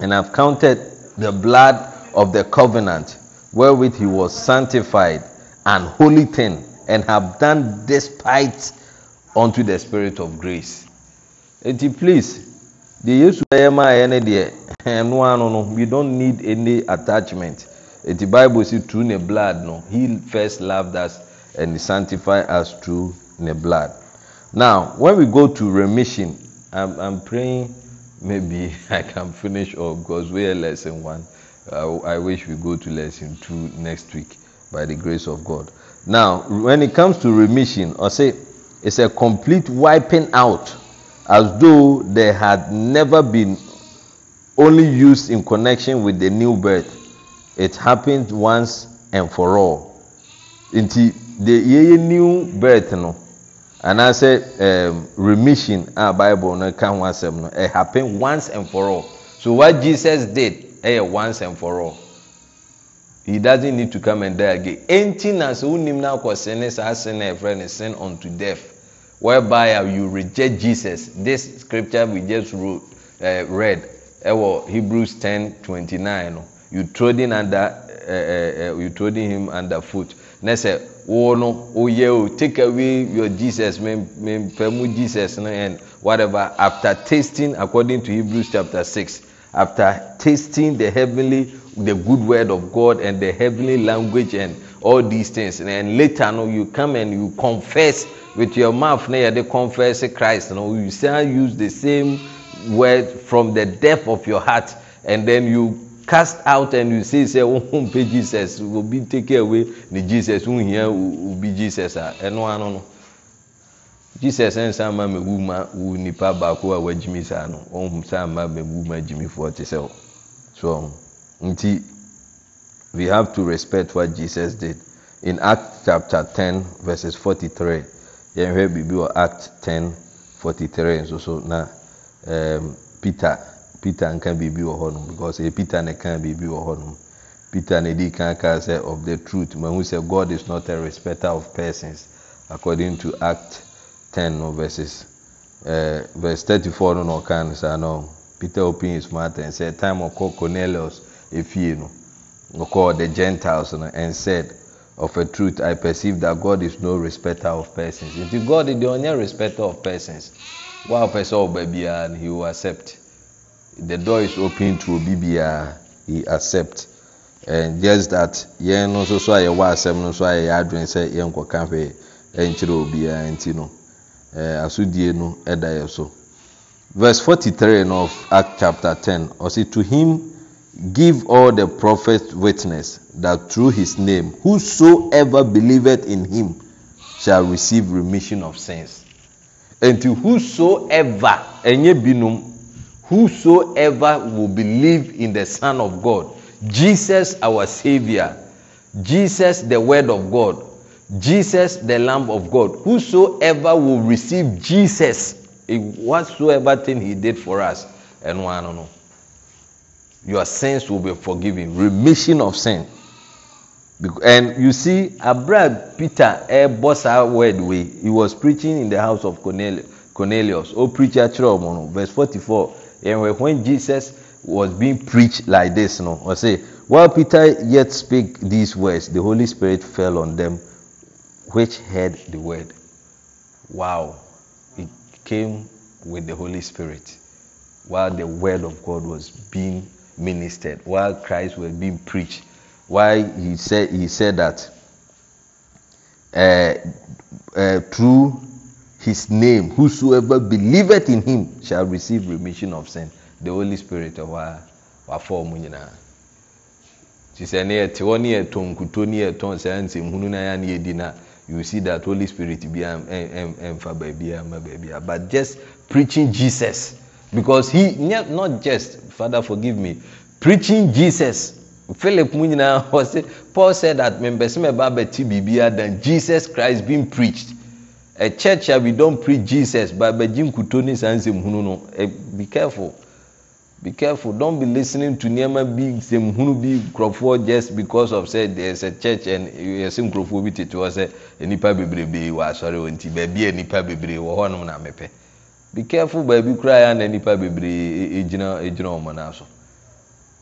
and have counted the blood of the covenant wherewith he was sanctified and holy thing and have done despite unto the spirit of grace. Eti please deɛ yesu ɛyɛ maa yɛ ne deɛ ɛno ano no we don't need any attachment eti bible si through ne blood no he first loved us and he sanctified us through ne blood now when we go to remission i'm i'm praying maybe I can finish off because we are lesson one. Uh, I wish we go to lesson two next week by the grace of God. Now, when it comes to remission, I say it's a complete wiping out as though they had never been only used in connection with the new birth. it happened once and for all. Nti de yeye new birth no anaasɛ um, remission a bible no ka ho asɛm no it happen once and for all. So what jesus did ɛyɛ once and for all. He doesn't need to come and die again. Enti na sɛ wonim no akɔ sene saa sin na ɛfrɛ no sin unto death whereby uh, you reject jesus. This scripture we just wrote, uh, read ɛwɔ hebrews ten twenty nine no. you trodden under uh, uh, you trodden him under foot. Ne sɛ wo no woyɛ o take away your jesus mempɛ mu jesus no and whatever. After tasting according to hebrews chapter six after tasting the heavenly the good word of god and the heavenly language and all these things and later no you come and you confess with your mouth na yɛde confess christ no you still use the same word from the depth of your heart and then you cast out and you say sɛ wohompɛ jesus. Obi take away. Ne jesus wohia obi jesus. Ah, a ɛno ano no. Jesus nsa ma mawu ma wo nnipa baako a wagyimi saa no. Ɔhu saa ma mawu ma gyimifoɔ te sɛ wo. So nti we have to respect what jesus did. In act chapter 10 verses 43 yɛnhwɛ biribi wɔ act 10 43 nso so na um, peter peter nka biribi wɔ hɔnom because ɛyɛ peter na ka biribi wɔ hɔnom. Peter na ɛdi kan kaa sɛ of the truth mahu sɛ god is not a respecter of persons according to act 10 no verses uh, verse 34 no na ɔka no saa no peter open his mouth and said time ɔkɔ cornelius efie no ɔkɔ the gentiles no and said of a truth i perceive that god is no respecter of persons nti god de ɔnyɛ respecter of persons. Wa ɔpɛ sɛ ɔba biara he will accept the door is open to obi biara he accept. And just that yɛn no nso so a yɛwɔ asɛm no nso a yɛyɛ adwene sɛ yɛn nkɔka hwee ɛnkyerɛ obiara nti no. Ɛɛ asodie no ɛda yɛ so. Verse forty three of act chapter ten ɔsi to him give all the prophets witness that through his name whosoever believeth in him shall receive remission of sins. Nti whosoever ɛnyɛ binom whosoever will believe in the son of god jesus our saviour jesus the word of god jesus the lamb of god whosoever will receive jesus whatsoever thing he did for us ɛno ano no your sins will be forgiven. Remission of sin. And you see abra peter eh, ɛbɔ saa word wey he was preaching in the house of cornelius. O preacher akyerɛ ɔmo no verse forty-four and when jesus was being preached like this you no or say while peter yet spake these words the holy spirit fell on them which heard the word. Wow. It came with the holy spirit while the word of god was being ministered while christ was being preached. Why he said he said that uh, uh, through his name whosoever believeth in him shall receive remission of sin the holy spirit wa wafa ɔmo nyinaa ti ne yɛte hɔ ne yɛtɔ nkuto ne saa nsɛmhunu na ne yɛdi na you see that holy spirit bi ɛmfa baabi ama baabi but just preaching jesus because he not just father forgive me preaching jesus philip mu nyinaa paul said that membɛsɛ mɛba abɛti biribiara than jesus christ being preached a church a we don preach jesus but abɛgye nkuto ne saa nsɛmhunu no. Be careful. Be careful. Don't be listening to nneɛma bi nsɛmhunu bi nkurɔfoɔ just because of say there is a church and yɛsɛ nkurɔfoɔ bi tete hɔ sɛ nipa bebrebe wɔ asɔre wɔn ti baabi a nipa bebree wɔ hɔnom na mepɛ. Be careful baabi koraa yɛ ana nipa bebree egyina egyina wɔn nan so.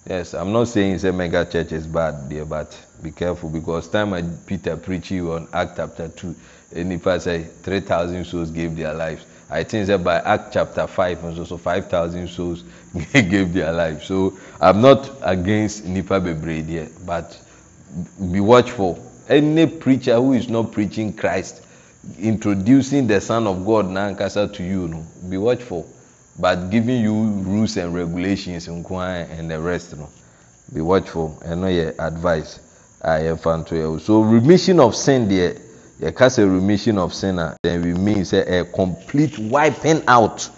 Yes i'm not saying say mega church is bad there but be careful because time I peter preaching on act chapter two nipa say three thousand souls gave their lives i think say by act chapter five nso so five thousand souls gave their lives. So i'm not against nipa bebree there but be watchful. Any preacher who is not preaching christ introducing the son of god nankasa to you no be watchful. But giving you rules and regulations and the rest no be watchful. Ɛno yɛ advice a yɛfa nto yɛ so remission of sin deɛ yɛka sɛ remission of sin a then we mean sɛ a complete wiping out.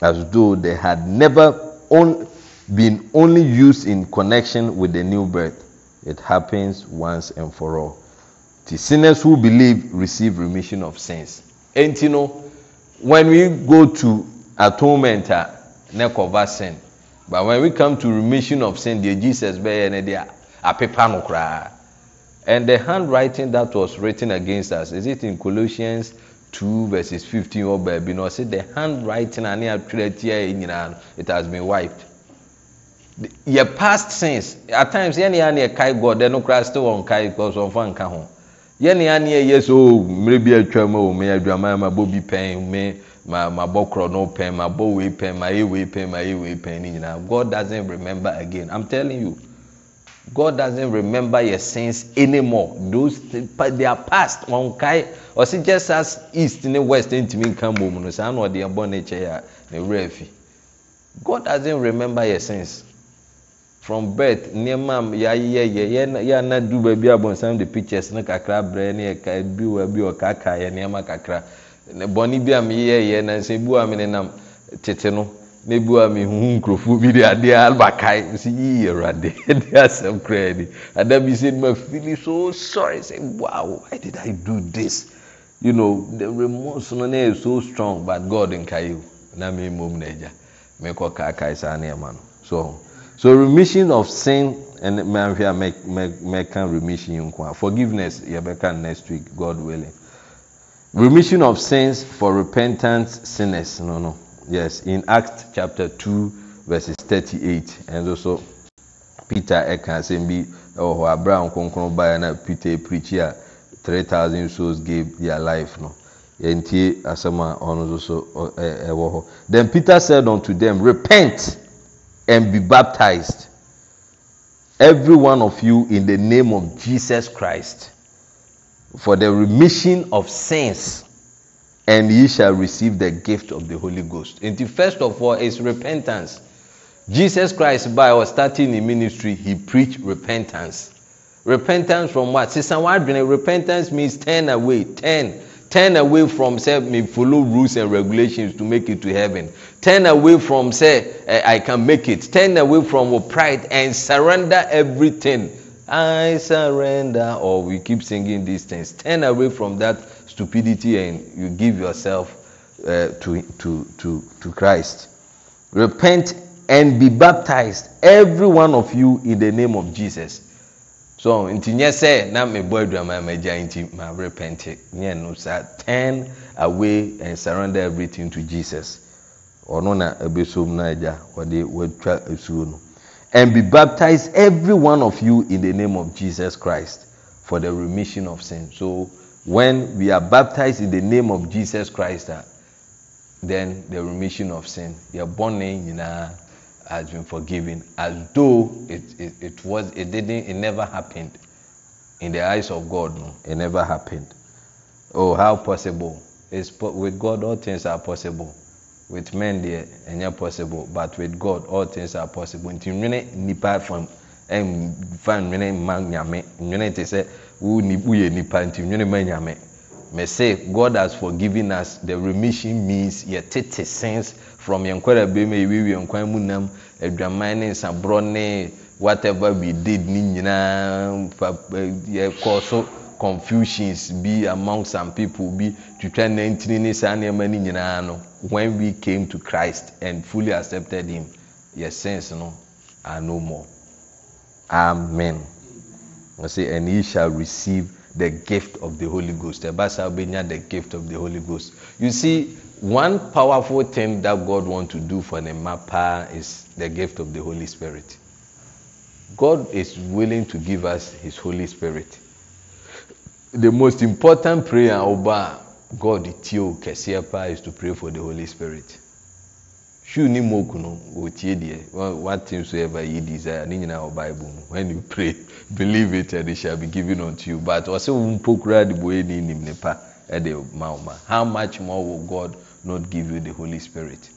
As though they had never on, been only used in connection with the new birth. It happens once and for all. The sinners who believe receive remission of sins. And you know, when we go to atonement a ne cover sin but when we come to remission of sin deɛ jesus bɛyɛ ne deɛ apepa no koraa And the handwriting that was written against us, is it in Colossians 2 verses 15 or baby? No, say the handwriting and it has been wiped. Your past sins, at times, any any kai God, then no Christ still on kai because of one kaho. Yẹni ani ẹ yẹ sọ o oh, mmiri bi atwa mu oh, o mi adwa maa ma bọ bi pẹn mi ma ma bọ korọ no pẹn ma bọ wei pẹn ma ye wei pẹn ma ye wei pẹn ni nyinaa God doesn't remember again I'm telling you god doesn't remember your sins anymore. Those they are past. Wɔn kae. Ɔsi just as east ne west ntumi nka mbɔ mu no saa na ɔde ɛbɔ ne kyɛ a ne wura afi god doesn't remember your sins. From birth nneɛma yɛayɛ yɛ yɛ anadu baabi abɔnsam de pictures no kakra brɛ ne yɛ bi wɔ bi wɔ kaka yɛ nneɛma kakra. Bɔnne bi a meyɛ yɛ na nsɛm bi wɔ a me nenam tete no bi wɔ a mehuhu nkurɔfoɔ bi de adeɛ abakae si yi awurade de asɛm koraa ni. Ada bi sɛ ma feel so sorry. Say wow why did I do this? You know the remorse no yɛ so strong but God nkae o. Na me mmom na agya. Mekɔ kaakae saa nneɛma no. So so remission of sin ɛne mɛahwɛ a mɛka remission yi nko a. Forgiveness yɛbɛka next week god willing. Remission of sins for repentant sinners no no yes in act chapter two verses thirty-eight ɛnso so peter ɛka asɛm oh, bi ɛwɔ hɔ nkonkron baeɛ na peter preach a three thousand souls gave their life no. Yɛntie asɛm a ɔno nso so ɛwɔ hɔ then peter said unto them repent and be baptized every one of you in the name of jesus christ for the remission of sins and ye shall receive the gift of the holy ghost. And the first of all is repentance. Jesus christ by or starting in ministry he preached repentance. Repentance from what? Sisan wadwene repentance means turn away turn turn away from say me follow rules and regulations to make it to heaven. Turn away from say eh, i can make it. Turn away from pride and surrender everything. I surrender. Or we keep singing these things. Turn away from that stupidity and you give yourself uh, to, to, to, to christ. Repent and be baptized every one of you in the name of jesus. So nti nyɛ na mebɔ aduama magya nti marepɛnte nyɛ no turn away and surrender everything to jesus. Ɔno na ɛbɛsom no agya ɔde watwa and be baptized every one of you in the name of jesus christ for the remission of sin. So when we are baptized in the name of jesus christ uh, then the remission of sin yɛbɔne nyinaa has been forgiven as though it, it, it was it didn't it never happened. In the eyes of God no it never happened. Oh how possible? It's with God all things are possible. With men deɛ ɛnyɛ possible. But with God all things are possible woyɛ nipa nti nwene ma nyame. Me say God has forgiven us. The remission means yɛ tete sins from yɛn nkɔla bɛrima ewiwie nkwan mu nam adwaman ne nsaborɔ ne whatever we did ne nyinaa yɛ kɔ so confusions bi among some people bi twitwa nantini ne saa nneɛma ne nyinaa no. When we came to Christ and fully accepted him yɛ sins no are no more. Amen and ye shall receive the gift of the Holy Ghost saa bɛnya the gift of the Holy Ghost you see one powerful thing that God want to do for the mapa is the gift of the Holy Spirit. God is willing to give us His Holy Spirit. The most important prayer over God tio kɛseɛ is to pray for the Holy Spirit. Shoe ni moku no otie deɛ what things you ever you desire. Ne nyinaa Bible when you pray believe it and it shall be given unto you. But ɔsɛ wɔn mpokura de bɔ ɛni nim nipa ɛde ma ɔma how much more will God not give you the Holy Spirit.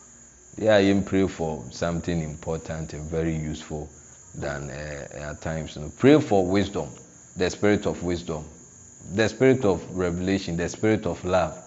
Yeah, I pray for something important and very useful than uh, at times. You know. Pray for wisdom, the spirit of wisdom, the spirit of revelation, the spirit of love,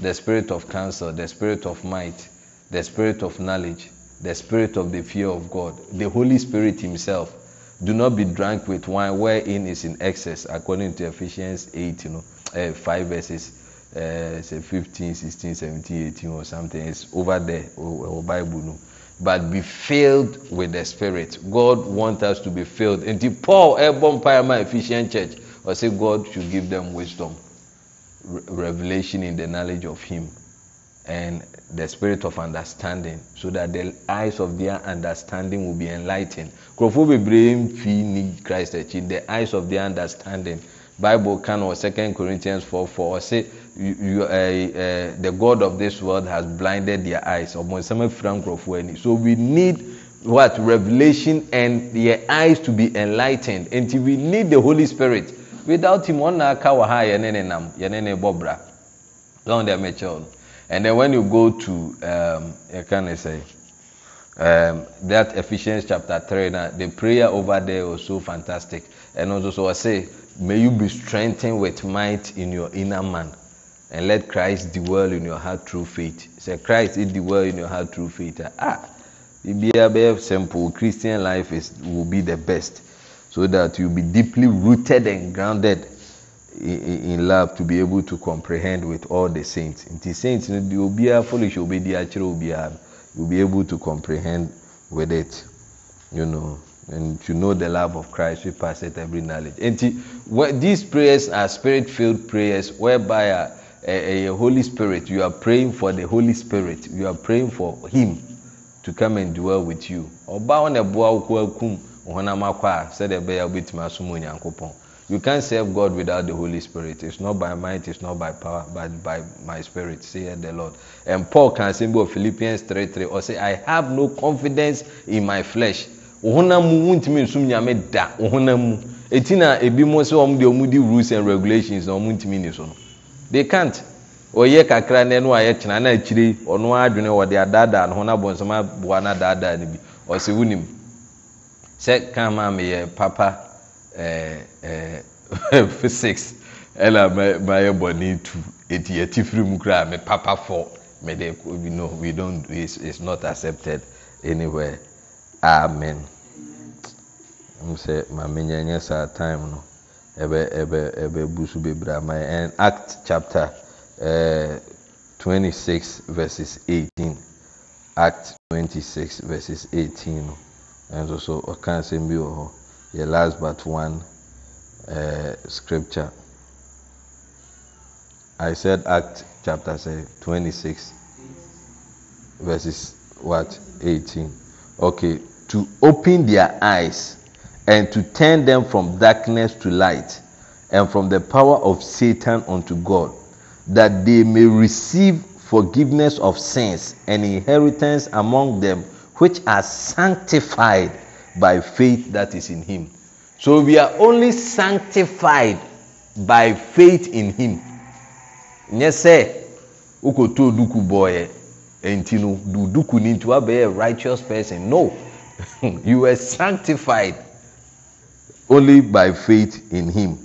the spirit of counsel, the spirit of might, the spirit of knowledge, the spirit of the fear of God, the Holy Spirit Himself. Do not be drunk with wine wherein is in excess, according to Ephesians 8, you know, uh, 5 verses uh, say 15, 16, 17, 18 or something. It's over there, or, or Bible. No. But be filled with the Spirit. God wants us to be filled. And the Paul, Ebon Pyama Ephesian Church, or say God should give them wisdom, revelation in the knowledge of Him, and the spirit of understanding, so that the eyes of their understanding will be enlightened. Krofo bebree fi ni Christ akyi, the eyes of their understanding. Bible kan wɔ 2 Corinthians 4 4 ɔsɛ you, uh, uh, the God of this world has blinded their eyes. So we need what revelation and their eyes to be enlightened. And we need the Holy Spirit. Without him, one nam bobra. Don't they And then when you go to um, can I say um, that Ephesians chapter three, now the prayer over there was so fantastic. And also so I say, may you be strengthened with might in your inner man and let Christ dwell in your heart through faith. Say Christ it dwell in your heart through faith. Ah, be a simple Christian life is will be the best, so that you'll be deeply rooted and grounded in, love to be able to comprehend with all the saints. the saints obedi akyerɛ obiara, you'll be able to comprehend with it. you know and to know the love of Christ we pass it every knowledge nti these prayers are spirit filled prayers whereby uh, a, a, a Holy Spirit you are praying for the Holy Spirit you are praying for him to come and dwell with you you can't serve God without the Holy Spirit. It's not by might it's not by power but by my spirit say the Lord. And Paul can of Philippians 3 3 or say I have no confidence in my flesh. Ɔhonam mu wuntumi nsum nyame da. Ɔhonam mu eti na ebi mo sɛ wɔn de rules and regulations na wɔn ntumi ni so. They can't. Ɔyɛ kakra na ɛno ayɛ kyena na akyire ɔno adwene wɔde adaadaa no ho na bɔnsɛm aboa na adaadaa no bi ɔsɛ wunim. Sɛ kan maa mi yɛ papa Eh, eh, physics ɛna mayɛ bɔne tu. Ɛti atifiri mu koraa me papa fɔ mede no we don't it's, it's not accepted anywhere. Amen. M sɛ ma menyɛnyɛ saa time no ɛbɛbu so bebree ama yɛ. And act chapter eh, uh, 26 verses 18 act 26 verses 18 no ɛnso so ɔka asɛm bi wɔ hɔ. Yɛ last but one uh, scripture. I said act chapter say twenty six verses what eighteen. Okay to open their eyes and to turn them from darkness to light and from the power of Satan unto God, that they may receive forgiveness of sins and inheritance among them which are sanctified by faith that is in Him. So we are only sanctified by faith in Him. Nyɛ sɛ wokɔtɔ duku bɔɔyɛ nti no duku ni nti wabɛyɛ righteous person no. you were sanctified only by faith in him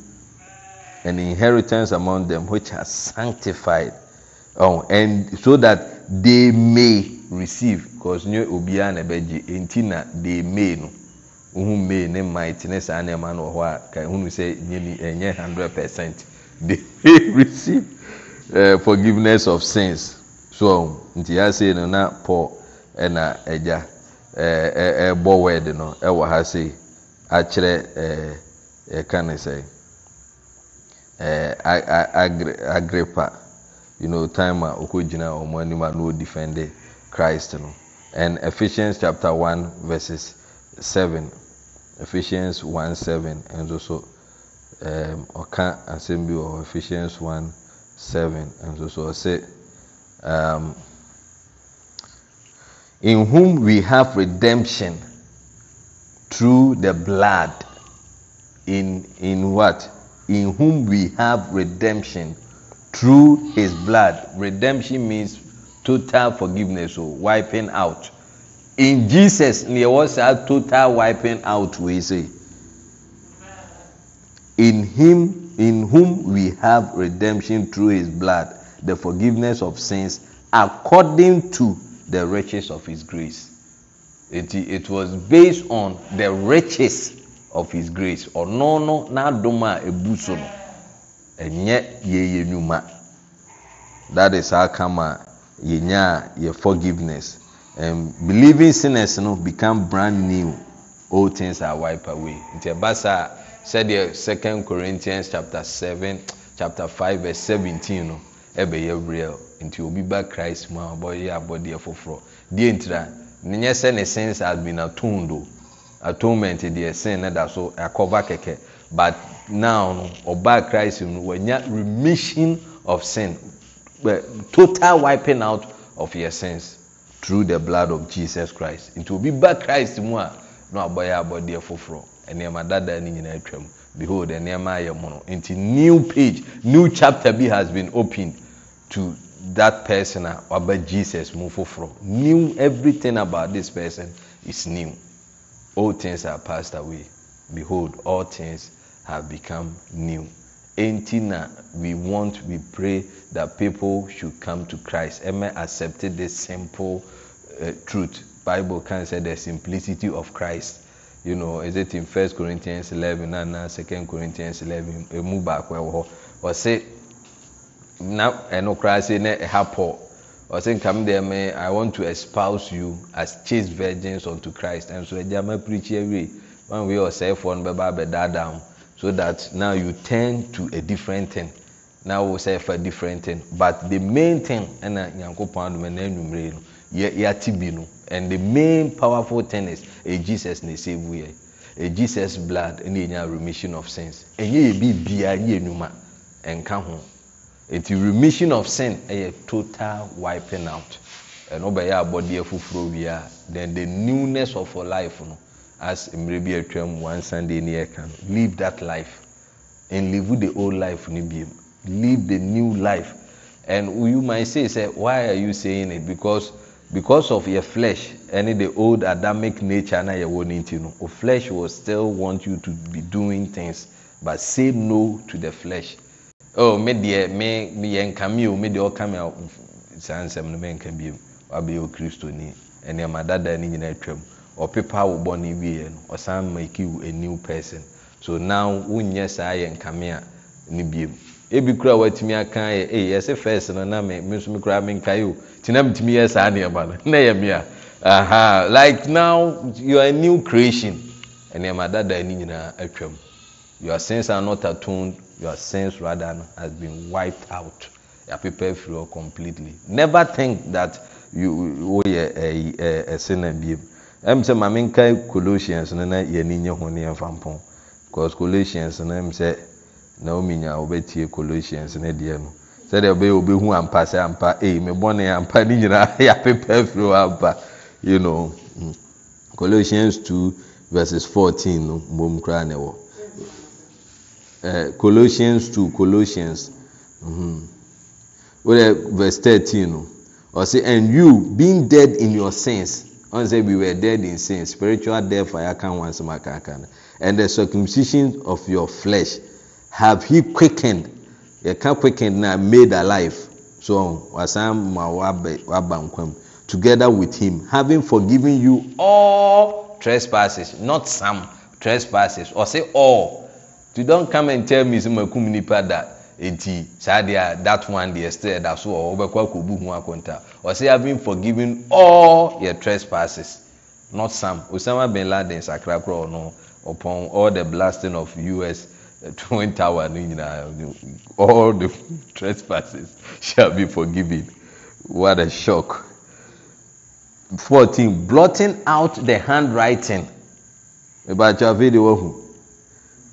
an inheritance among them which are sanctified oh, and so that they may receive because nye obiara na ɛbɛgye enti na they may no ohun may ne might ne saa nneɛma no hɔ a ka ehunu sɛ nye ɛnyɛ hundred percent. May receive uh, forgiveness of sins. So nti ya say no na paul ɛna ɛgya. ɛbɔ word no ɛwɔ ha sei akyerɛ yɛka ne sɛ agrippa you know time a ɔkɔgyina ɔmo anim a no ɔdefende christ no. And ephesians chapter one verses seven. Ephesians one seven. Nso so ɔka asɛm ephesians one seven. Nso so ɔsɛ. Um, in whom we have redemption through the blood. In in what? In whom we have redemption through his blood. Redemption means total forgiveness or wiping out. In jesus near was a total wiping out we say. In him in whom we have redemption through his blood the forgiveness of sins according to the riches of his grace. It, it was based on the riches of his grace. Ɔno no n'adom a ebu so no ɛnyɛ yɛyɛ nnwuma. That is how come a yɛnya yɛ forgiveness. And believing sinners no become brand new. Old things are wiped away. Nti ɛba saa sɛdeɛ second corinthians chapter seven chapter five verse seventeen no ɛbɛyɛ real. Nti obi ba christ mu a ɔbɛyɛ abɔdeɛ foforɔ. Deɛ ntira nyɛ sɛ ne sins has been atoned o. Atonement deɛ sin ne da so akɔva kɛkɛ. But now no ɔba christ mu wanya remission of sin total wiping out of your sins through the blood of jesus christ. Nti obi ba christ mu a na abɔyɛ abɔdeɛ foforɔ nneɛma dada ne atwam behold nneɛma ayɛ mono. Nti new page new chapter bi has been opened to that person a waba jesus mu foforɔ new everything about this person is new. All things are passed away. Behold all things have become new enti na we want we pray that people should come to christ. Ɛmɛ accepted this simple uh, truth. Bible can say the simplicity of christ. You know is it in first corinthians eleven and na second corinthians eleven? Emu baako ɛwɔ hɔ ɔsɛ na ɛno koraa sɛ na ɛha paul ɔsɛ nkam deɛ me i want to espouse you as chaste virgins unto christ. Ɛnso agya ma pirikyi awie one way. Ɔsɛefoɔ no bɛba abɛdaadaa ho so that now you turn to a different thing. Na wo sɛ fa different thing. But the main thing ɛna nyankopɔn adoma na anwummerɛ no yɛate bi no. And the main powerful thing is a jesus na vu yɛ. A jesus blood ɛna ɛnya remission of sins. Ɛnyɛ yɛ bi biara yɛ enwuma ɛnka ho. Nti remission of sin ɛyɛ total wiping out. Ɛno bɛyɛ abɔdeɛ foforɔ wie a then the newness of life no as mmerɛ bi atwam one sunday ni ɛka no live that life and live with the old life no bi live the new life. And you might say say why are you saying it? Because because of your flesh ɛne the old adamic nature na yɛwɔ ne ti no o flesh will still want you to be doing things but say no to the flesh. Oh me deɛ me yɛ nkame o me deɛ ɔka me saa nsɛm no mɛnka biem wabɛyɛ o kristoni ɛnneɛma dada ne nyinaa atwam ɔpepa wo bɔ ne wieɛ no ɔsan make you a new person. So now wonyɛ saa yɛ nkame a ne biem ebi kura watumi aka yɛ ee yɛsɛ first no na me nso me kura me nkae o. Tina mi tumi yɛ saa nneɛma no. Na yɛ mia aha like now you are a new creation. Ɛnneɛma dada ne nyinaa atwam. Your sins are not atoned your sins rather has been wiped out. Yàpepa efiri hɔ completely. Never think that you woyɛ ɛɛ ɛsɛ na biem m sɛ ma menkae colossians no na yɛani nyɛ ho ne yɛmfa mpɔn because colossians no m sɛ naomi nya wobɛtie colossians no deɛ no. Sɛdeɛ ɔbɛyɛ ɔbɛhu ampa sɛ ampa ei me bɔne ampa ne nyinaa yɛapepɛ afiri hɔ ampa. You know mm. colossians 2 verses 14 no mmom koraa ne wɔ colossians 2 colossians mhm. wodɛ verse 13 no ɔse and you being dead in your sins On said we were dead in sin, spiritual death, I can't once makakana. And the circumcision of your flesh have he quickened. yɛka can quickened now made alive. So waba wabankwam together with him, having forgiven you all trespasses, not some trespasses, or say all. You don't come and tell me some nipa da eti saa deɛ that one deɛ still da so wɔ wɔbɛkɔ akɔbu ho akonta ɔsɛ having forgiven all your trespasses. Not some Osama bin Laden sakra korɔ ɔno upon all the blasting of US twin tower no nyinaa all the trespasses shall be forgiven. What a shock. Fourteen blotting out the handwriting. Ìbàtí àfẹ́dẹ̀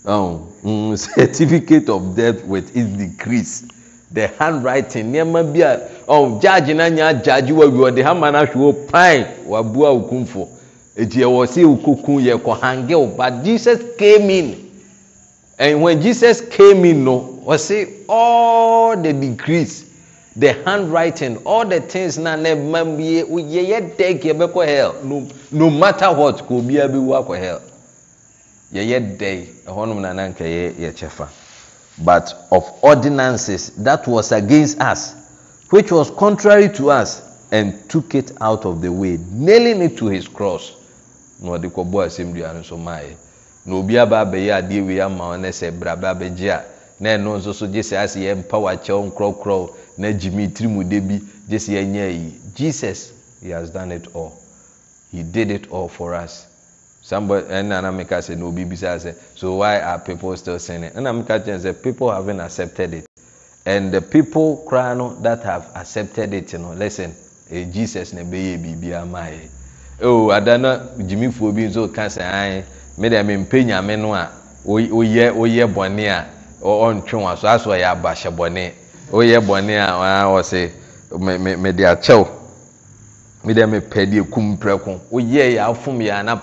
wọ́n mm, certificate of death with its decrease the handwriting nneɛma bi a oh, judge na nya judge wa wi ɔde hama na ahwɛ o pan wabua okunfo eti ɛwɔ sɛ okokun yɛ kɔ hangew but Jesus came in. And when Jesus came in no ɔsi all the decrease the handwriting all the things na ne ma yɛ yɛ yɛ dɛk yɛ bɛ kɔ hell. No no matter what kò obiara bi wu akɔ hell. Yɛyɛ dɛn ɛhɔnom nana nka yɛ yɛkyɛfa but of ordinances that was against us which was contrary to us and took it out of the way nailing it to his cross. Na ɔde kɔbɔ asɛm dua no so maayɛ na obi aba abɛyɛ adeɛ wei ama wɔn sɛ braba abɛgye a na ɛno nso so gye sɛ ase yɛ mpa wakyɛw nkorɔkorɔ na gyimi tirimu de bi gye sɛ yɛnyɛ yi. Jesus he has done it all. He did it all for us somebody ɛna na meka sɛ na obi bisa sɛ so why are people still sinning? Ɛna meka kyerɛ sɛ people haven't accepted it. And the people koraa no that have accepted it no listen eh, jesus na ɛbɛyɛ biribi ama yɛ o ada na gyimifoɔ bi nso ka sɛ ayi me deɛ me mpɛ nyame no a oyɛ oyɛ bɔne a ɔntwe wɔn so aso ɔyɛ abahyɛ bɔne oyɛ bɔne a ɔsɛ me me me de akyɛw me deɛ me pɛ deɛ kum prɛko oyɛ yɛ afom yɛ ana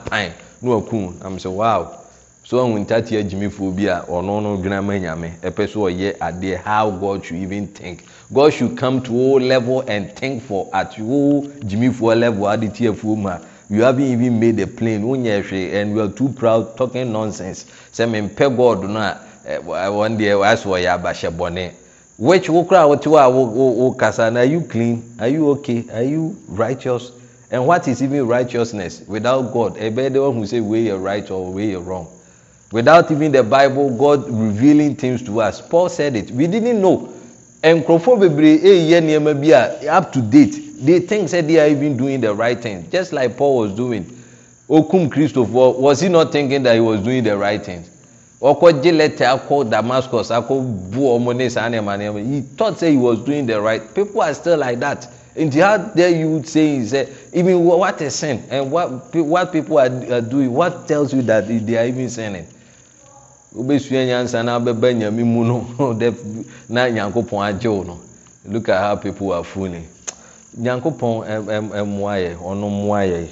na wakum am sɛ wow. So ɔhu ntate agyimifoɔ bi a ɔno no dwena ma nyame. Ɛpɛ so ɔyɛ adeɛ. How God should even think. God should come to all level and think for at wo gyimifoɔ level ade ti afuo mu a you haven't even made a plane. Wonyɛ hwee and you are too proud talking nonsense. Sɛ mempɛ God no a wɔn deɛ wɔasɛ ɔyɛ abahyɛ bɔne. Which wo kora wote hɔ a wo kasa na are you clean? Are you okay? Are you righteous and what is even righteousness? Without God ɛbɛyɛ the one who say wey yɛ right or wey yɛ wrong. Without even the Bible God revealing things to us. Paul said it. We didn't know. Nkurɔfoɔ bebree up to date. They think say they are even doing the right thing. Just like Paul was doing. Okum Christopher was he not thinking that he was doing the right thing ɔkɔ gye letter akɔ Damascus akɔ bu ɔmo ne saa nneɛma nneɛma he thought say he was doing the right. People are still like that. Nti how dare you say say even what is sin? And what what people are, are doing what tells you that they are even sinning? Wobɛsua nyansa na wobɛba nyame mu no. Na nyankopɔn agyew no. Look at how people are fooling. Nyankopɔn mmoa yɛ ɔno mmoa yɛ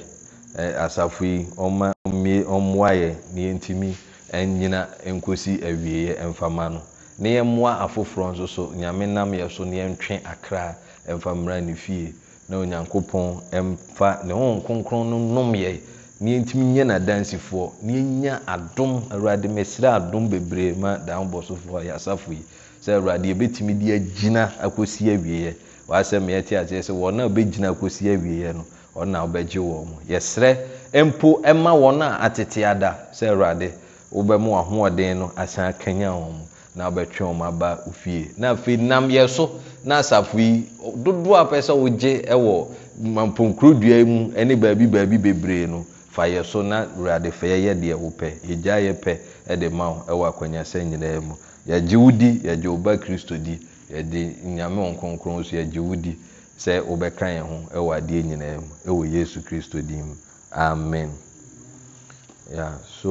asafo yi ɔmmoa yɛ na yɛntumi nyina nkɔsi awieeɛ mfama no. Na yɛmmoa afoforɔ nso so nyame nam yɛ so na yɛntwe akra mfa mmra ne fie na onyankopɔn mfa ne ho kronkron no nom yɛ. Na yɛntumi nyɛ n'adansifoɔ na yɛnya adom. Awurade mesrɛ adom bebree ma daambɔ sofoɔ yɛasafo yi sɛ awurade yɛbɛtumi de agyina akɔsi awieeɛ. Waasɛ meyɛte akyerɛ sɛ wɔn a wobɛgyina akɔsi awieeɛ no ɔna wobɛgye wɔn mo yɛsrɛ mpo ma wɔn a atete ada sɛ awurade wobɛma ahoɔden no asan akanya wɔn mu na wobɛtwe wɔn aba ofie na afei nam yɛ so na asafo yi dodoɔ a pɛ sɛ wogye wɔ mpɔnkurodua mu ne baabi baabi bebree no fa yɛ so na awurade fa yɛyɛ deɛ wopɛ yɛgya yɛ pɛ de ma wo wɔ akwanyasɛ nyinaa mu. Yɛgye wo di yɛgye wo ba kristo di yɛde nyame wɔn kronkron so yɛgye wo di sɛ wobɛka yɛn ho wɔ adeɛ nyinaa mu ɛwɔ yesu kristo din mu. Amen. Yeah so